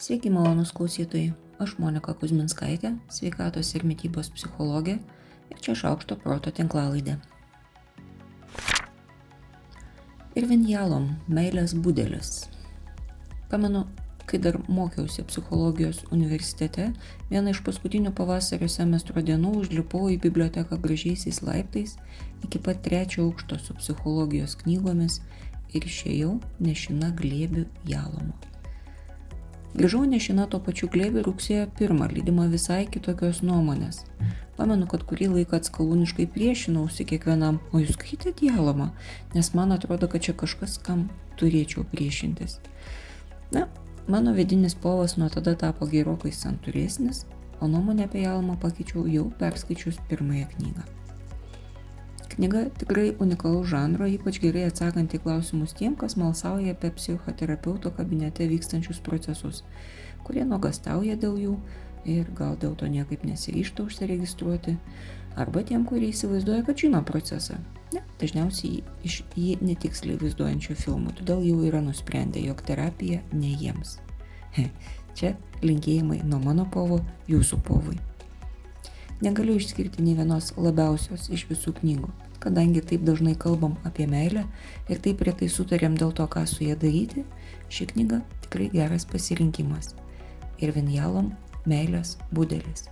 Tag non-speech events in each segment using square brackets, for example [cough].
Sveiki malonus klausytojai, aš Monika Kuzminskaitė, sveikatos ir mytybos psichologė ir čia šaukšto proto tinklalaidė. Ir vinjalom, meilės būdelis. Pamenu, kai dar mokiausi psichologijos universitete, vieną iš paskutinių pavasario semestro dienų užlipau į biblioteką gražiaisiais laiptais iki pat trečio aukšto su psichologijos knygomis ir išėjau nešina glėbių jalomo. Grįžau nešina to pačiu glėbiu rugsėjo pirmą, lydima visai kitokios nuomonės. Pamenu, kad kurį laiką atskalūniškai priešinausi kiekvienam, o jūs skaitėt jalomą, nes man atrodo, kad čia kažkas, kam turėčiau priešintis. Na, Mano vidinis povas nuo tada tapo gerokai santūresnis, o nuomonę apie Jalmą pakeičiau jau perskaičius pirmąją knygą. Knyga tikrai unikalaus žanro, ypač gerai atsakant į klausimus tiem, kas malsauja apie psichoterapeuto kabinete vykstančius procesus, kurie nuogastauja dėl jų ir gal dėl to niekaip nesiryšta užsiregistruoti, arba tiem, kurie įsivaizduoja, kad žino procesą, Ne, dažniausiai iš jį netiksliai vaizduojančių filmų, todėl jau yra nusprendę, jog terapija ne jiems. Čia linkėjimai nuo mano povo jūsų povui. Negaliu išskirti nei vienos labiausios iš visų knygų, kadangi taip dažnai kalbam apie meilę ir taip retai sutarėm dėl to, ką su ją daryti, ši knyga tikrai geras pasirinkimas. Ir Vinjalom meilės būdelis.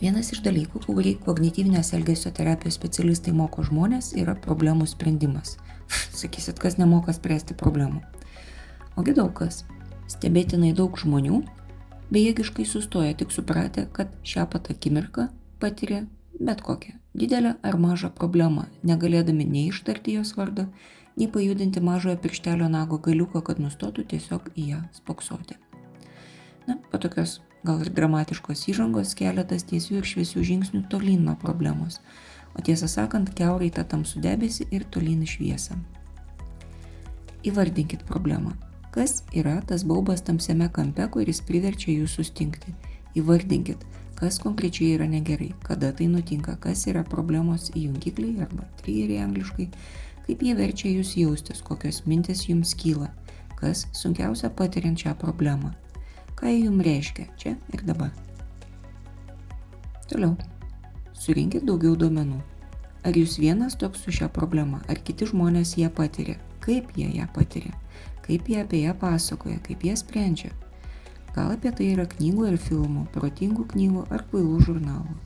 Vienas iš dalykų, kurį kognityvinės elgesio terapijos specialistai moko žmonės, yra problemų sprendimas. [laughs] Sakysit, kas nemoka spręsti problemų. Ogi daug kas. Stebėtinai daug žmonių bejėgiškai sustoja tik supratę, kad šią pat akimirką patiria bet kokią didelę ar mažą problemą, negalėdami nei ištarti jos vardo, nei pajudinti mažojo pirštelio nago galiuko, kad nustotų tiesiog į ją spoksoti. Na, po tokios gal ir dramatiškos įžangos keletas tiesių ir šviesių žingsnių tolyn nuo problemos, o tiesą sakant, keurai tą tamsų debesį ir tolyn į šviesą. Įvardinkit problemą. Kas yra tas baubas tamsiame kampe, kuris priverčia jūs sustingti? Įvardinkit, kas konkrečiai yra negerai, kada tai nutinka, kas yra problemos jungikliai arba trijeriai angliškai, kaip jie verčia jūs jaustis, kokios mintis jums kyla, kas sunkiausia patiriant šią problemą, ką jie jums reiškia čia ir dabar. Toliau. Surinkit daugiau duomenų. Ar jūs vienas toks su šia problema, ar kiti žmonės ją patiria, kaip jie ją patiria, kaip jie apie ją pasakoja, kaip jie sprendžia. Gal apie tai yra knygų ir filmų, protingų knygų ar kvailų žurnalų.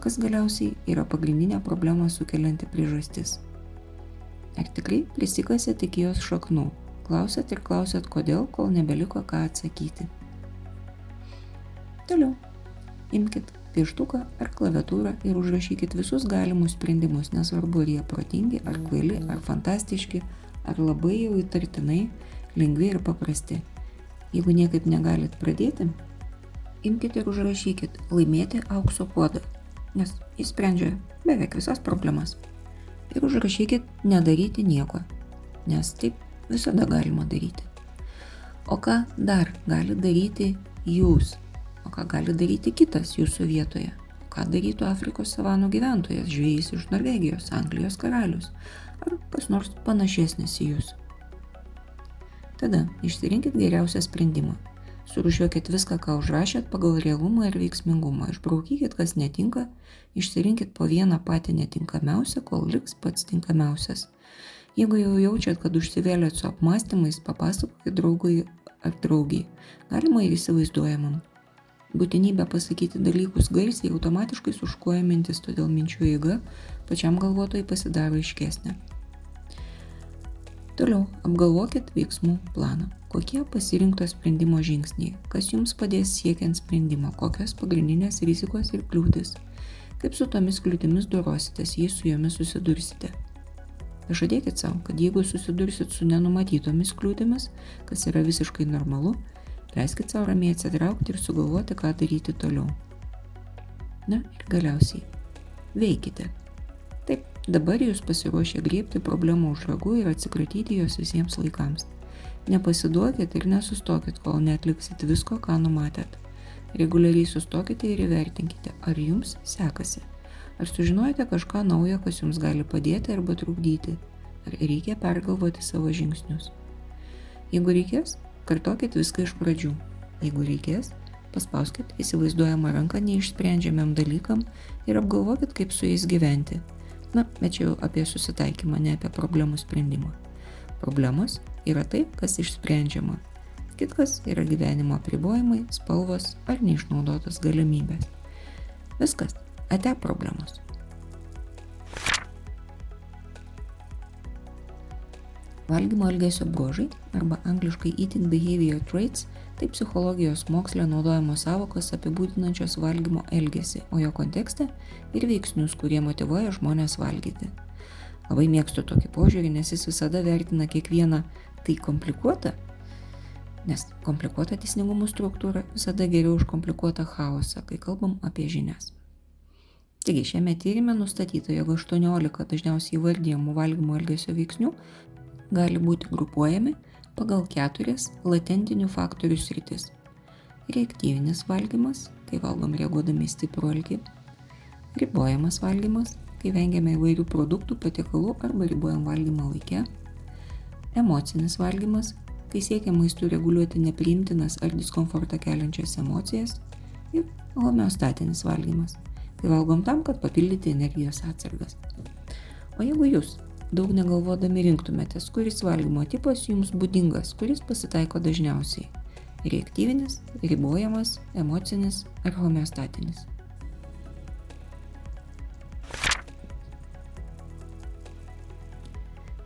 Kas galiausiai yra pagrindinė problema sukelianti priežastis. Ar tikrai prisikasėt iki jos šaknų, klausėt ir klausėt kodėl, kol nebeliko ką atsakyti. Toliau. Imkite pieštuką ar klaviatūrą ir užrašykit visus galimus sprendimus, nesvarbu ar jie protingi, ar kvaili, ar fantastiški, ar labai jau įtartinai, lengvi ir paprasti. Jeigu niekaip negalit pradėti, imkite ir užrašykit laimėti aukso puodą, nes jis sprendžia beveik visas problemas. Ir užrašykit nedaryti nieko, nes taip visada galima daryti. O ką dar gali daryti jūs? O ką gali daryti kitas jūsų vietoje? Ką darytų Afrikos savanų gyventojas, žvėjys iš Norvegijos, Anglijos karalius ar kas nors panašesnis į jūs? Tada išsirinkit geriausią sprendimą. Surušiuokit viską, ką užrašėt pagal realumą ir veiksmingumą. Išbraukykit, kas netinka, išsirinkit po vieną patį netinkamiausią, kol liks pats tinkamiausias. Jeigu jau jaučiat, kad užsivėlėt su apmąstymais, papasakokit draugui ar draugiai. Galima įsivaizduojamam. Būtinybė pasakyti dalykus garsiai automatiškai suškuoja mintis, todėl minčių eiga pačiam galvotojai pasidaro aiškesnė. Toliau apgalvokit veiksmų planą. Kokie pasirinkto sprendimo žingsniai, kas jums padės siekiant sprendimo, kokios pagrindinės rizikos ir kliūtis, kaip su tomis kliūtimis dorositės, jei su jomis susidursite. Pažadėkit savo, kad jeigu susidursit su nenumatytomis kliūtimis, kas yra visiškai normalu, Leiskit savo ramiai atsitraukti ir sugalvoti, ką daryti toliau. Na ir galiausiai, veikite. Taip, dabar jūs pasiruošę griebti problemų už ragų ir atsikratyti jos visiems laikams. Nepasiduokit ir nesustokit, kol netliksit visko, ką numatėt. Reguliariai sustokite ir įvertinkite, ar jums sekasi. Ar sužinojate kažką naujo, kas jums gali padėti arba trukdyti. ar reikia pergalvoti savo žingsnius. Jeigu reikės, kartokit viską iš pradžių. Jeigu reikės, paspauskit įsivaizduojamą ranką neišsprendžiamiam dalykam ir apgalvokit, kaip su jais gyventi. Na, bet čia jau apie susitaikymą, ne apie problemų sprendimą. Problemos yra tai, kas išsprendžiama. Kitkas yra gyvenimo apribojimai, spalvos ar neišnaudotos galimybės. Viskas, ate problemos. Valgymo elgesio bruožai arba angliškai eating behavior traits tai psichologijos moksle naudojamos savokos apibūdinančios valgymo elgesį, o jo kontekste ir veiksnius, kurie motivuoja žmonės valgyti. Labai mėgstu tokį požiūrį, nes jis visada vertina kiekvieną tai komplikuotą, nes komplikuota teisingumo struktūra visada geriau už komplikuotą chaosą, kai kalbam apie žinias. Taigi šiame tyrimė nustatyta, jog 18 dažniausiai įvardyjamų valgymo elgesio veiksnių gali būti grupuojami pagal keturias latentinių faktorių sritis. Reaktyvinis valgymas, kai valgom reaguodami į stiprų alkį. Ribojamas valgymas, kai vengiame įvairių produktų, patiekalų arba ribojam valgymą laikę. Emocinis valgymas, kai siekia maistų reguliuoti nepriimtinas ar diskomfortą keliančias emocijas. Ir homeostatinis valgymas, kai valgom tam, kad papildyti energijos atsargas. O jeigu jūs daug negalvodami rinktumėtės, kuris valgymo tipas jums būdingas, kuris pasitaiko dažniausiai - reaktyvinis, ribojamas, emocinis ar homeostatinis.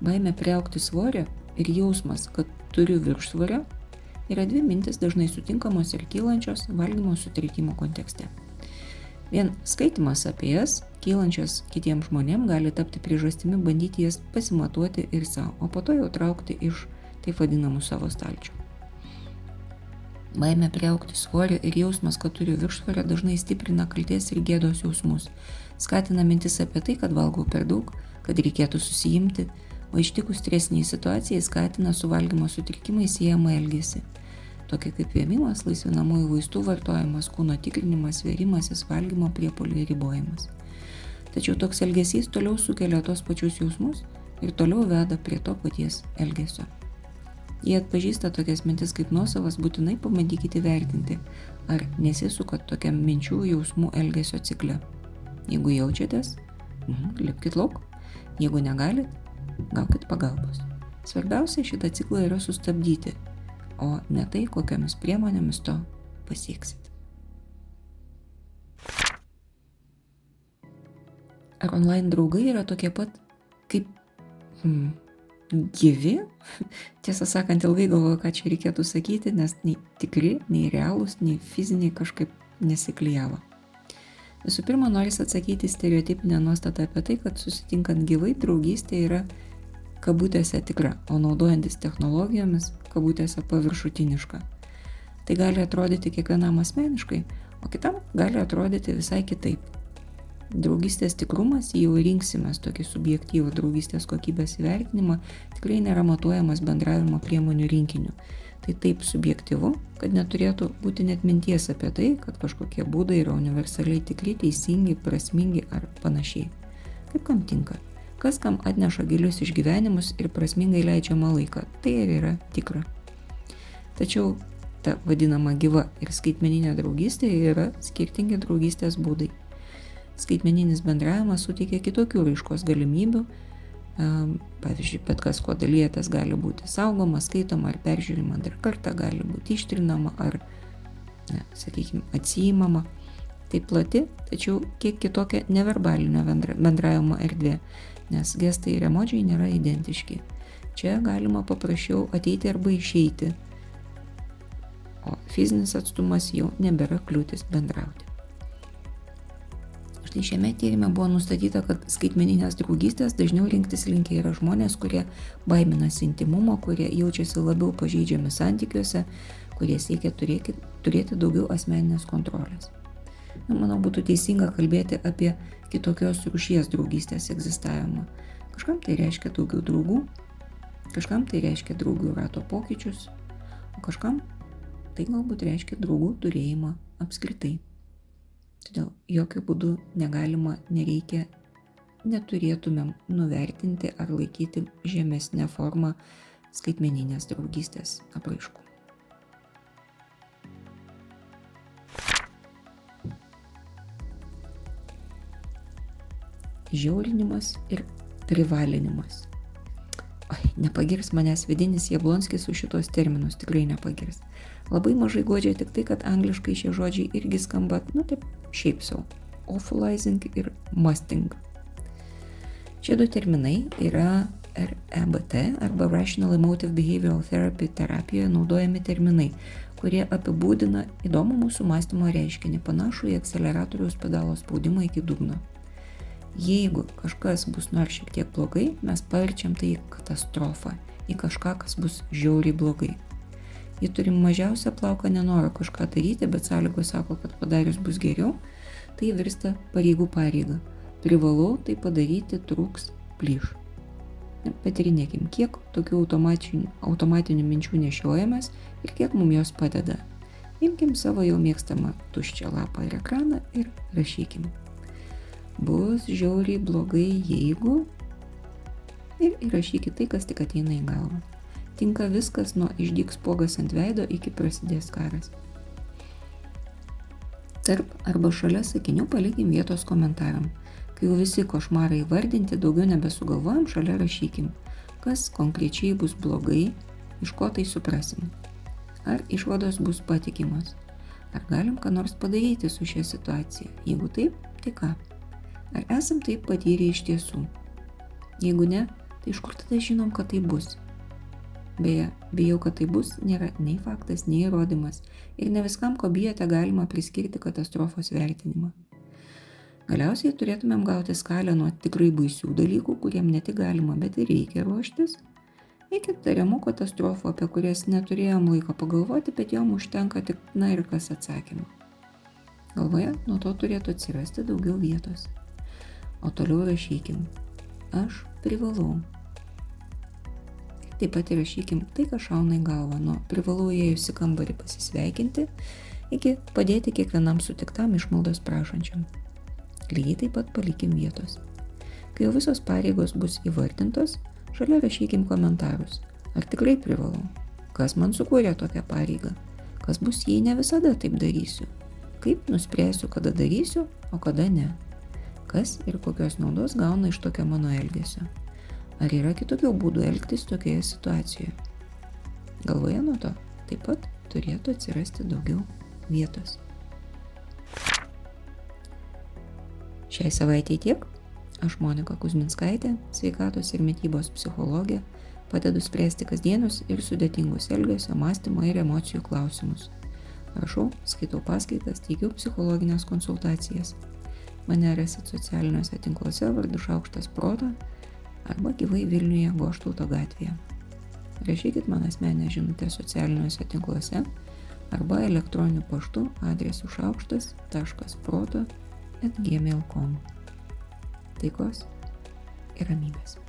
Baime prieaukti svorio ir jausmas, kad turiu viršsvorio, yra dvi mintis dažnai sutinkamos ir kylančios valgymo sutrikimo kontekste. Vien skaitimas apie jas kylančios kitiems žmonėms gali tapti priežastimi bandyti jas pasimatuoti ir savo, o po to jau traukti iš taip vadinamų savo stalčių. Baime prieaukti svorio ir jausmas, kad turiu viršsvorio, dažnai stiprina kalties ir gėdos jausmus, skatina mintis apie tai, kad valgau per daug, kad reikėtų susijimti, o ištikus stresiniai situacijai skatina su valgymo sutrikimais siejamą elgesį tokie kaip vėmimas, laisvinamųjų vaistų vartojimas, kūno tikrinimas, vėrimasis, valgymo priepoliai ribojimas. Tačiau toks elgesys toliau sukelia tos pačius jausmus ir toliau veda prie to paties elgesio. Jei atpažįsta tokias mintis kaip nuosavas, būtinai pabandykite vertinti, ar nesisukat tokiam minčių, jausmų, elgesio cikle. Jeigu jaučiatės, mhm, lipkite lauk, jeigu negalit, gaukit pagalbos. Svarbiausia šitą ciklą yra sustabdyti, o ne tai, kokiamis priemonėmis to pasieksit. ar online draugai yra tokie pat kaip hmm, gyvi. [laughs] Tiesą sakant, ilgai galvoju, ką čia reikėtų sakyti, nes nei tikri, nei realūs, nei fiziniai kažkaip nesiklyjavo. Visų pirma, noris atsakyti stereotipinę nuostatą apie tai, kad susitinkant gyvai draugystė yra kabutėse tikra, o naudojantis technologijomis kabutėse paviršutiniška. Tai gali atrodyti kiekvienam asmeniškai, o kitam gali atrodyti visai kitaip. Draugystės tikrumas, jei jau rinksimės tokį subjektyvų draugystės kokybės įvertinimą, tikrai nėra matuojamas bendravimo priemonių rinkiniu. Tai taip subjektyvu, kad neturėtų būti net minties apie tai, kad kažkokie būdai yra universaliai tikri, teisingi, prasmingi ar panašiai. Kaip kam tinka. Kas kam atneša gilius išgyvenimus ir prasmingai leidžiamą laiką, tai ir yra tikra. Tačiau ta vadinama gyva ir skaitmeninė draugystė yra skirtingi draugystės būdai skaitmeninis bendravimas suteikia kitokių raiškos galimybių. Pavyzdžiui, bet kas, kuo dalyjatės, gali būti saugoma, skaitoma ar peržiūrima dar kartą, gali būti ištrinama ar, ne, sakykime, atsijimama. Tai plati, tačiau kiek kitokia neverbalinio bendravimo erdvė, nes gestai ir emodžiai nėra identiški. Čia galima paprasčiau ateiti arba išeiti, o fizinis atstumas jau nebėra kliūtis bendrauti. Štai šiame tyrimė buvo nustatyta, kad skaitmeninės draugystės dažniau rinktis linkia yra žmonės, kurie baiminasi intimumo, kurie jaučiasi labiau pažeidžiami santykiuose, kurie siekia turėti, turėti daugiau asmeninės kontrolės. Na, manau, būtų teisinga kalbėti apie kitokios rūšies draugystės egzistavimą. Kažkam tai reiškia daugiau draugų, kažkam tai reiškia draugų rato pokyčius, o kažkam tai galbūt reiškia draugų turėjimą apskritai. Todėl jokių būdų negalima, nereikia neturėtumėm nuvertinti ar laikyti žemesnę formą skaitmeninės draugystės apraiškų. Žiaurinimas ir privalinimas. Oi, nepagirs manęs vidinis Jablonskis už šitos terminus, tikrai nepagirs. Labai mažai godžia tik tai, kad angliškai šie žodžiai irgi skamba, nu taip, šiaip savo. Awfulizing ir musting. Šie du terminai yra REBT arba Rational Emotive Behavioral Therapy terapijoje naudojami terminai, kurie apibūdina įdomų mūsų mąstymo reiškinį, panašų į akceleratoriaus pedalo spaudimą iki dugno. Jeigu kažkas bus nors šiek tiek blogai, mes paverčiam tai į katastrofą, į kažką, kas bus žiauriai blogai. Jei turim mažiausią plauką nenoro kažką daryti, bet sąlygos sako, kad padarius bus geriau, tai virsta pareigų pareiga. Privalau tai padaryti, trūks, plyš. Patyrinėkim, kiek tokių automatinių, automatinių minčių nešiojamės ir kiek mums jos padeda. Imkim savo jau mėgstamą tuščią lapą ir ekraną ir rašykim. Bus žiauriai blogai, jeigu. Ir įrašykit tai, kas tik ateina į galvą. Tinka viskas nuo išdyks pogas ant veido iki prasidės karas. Tarp arba šalia sakinių palikim vietos komentaram Kai jau visi košmarai vardinti, daugiau nebesugalvojam, šalia rašykim, kas konkrečiai bus blogai, iš ko tai suprasim. Ar išvados bus patikimos. Ar galim ką nors padaryti su šia situacija. Jeigu taip, tai ką? Ar esam taip patyrę iš tiesų? Jeigu ne, tai iš kur tada žinom, kad tai bus? Beje, bijau, kad tai bus, nėra nei faktas, nei įrodymas ir ne viskam, ko bijote, galima priskirti katastrofos vertinimą. Galiausiai turėtumėm gauti skalę nuo tikrai baisių dalykų, kuriem ne tik galima, bet ir reikia ruoštis, iki tariamų katastrofų, apie kurias neturėjom laiko pagalvoti, bet jom užtenka tik na ir kas atsakymą. Galvoje nuo to turėtų atsirasti daugiau vietos. O toliau rašykim. Aš privalau. Taip pat įrašykim tai, kas šauna į galvą, nuo privalau įėjusi kambarį pasisveikinti iki padėti kiekvienam sutiktam išmaldos prašančiam. Lygiai taip pat palikim vietos. Kai jau visos pareigos bus įvardintos, šalia rašykim komentarus. Ar tikrai privalau? Kas man sukūrė tokią pareigą? Kas bus, jei ne visada taip darysiu? Kaip nuspręsiu, kada darysiu, o kada ne? Kas ir kokios naudos gauna iš tokio mano elgesio? Ar yra kitokių būdų elgtis tokioje situacijoje? Galvoje nuo to taip pat turėtų atsirasti daugiau vietos. Šiai savaitėjai tiek. Aš Monika Kuzminskaitė, sveikatos ir mytybos psichologė, padedu spręsti kasdienius ir sudėtingus elgesio, mąstymo ir emocijų klausimus. Rašau, skaitau paskaitas, teikiu psichologinės konsultacijas. Mane rasit socialiniuose tinkluose vardu Šaukštas Proto arba gyvai Vilniuje Goštauto gatvėje. Rašykit man asmenę žinutę socialiniuose tinkluose arba elektroniniu paštu adresu šaukštas.proto gmail.com. Taikos ir ramybės.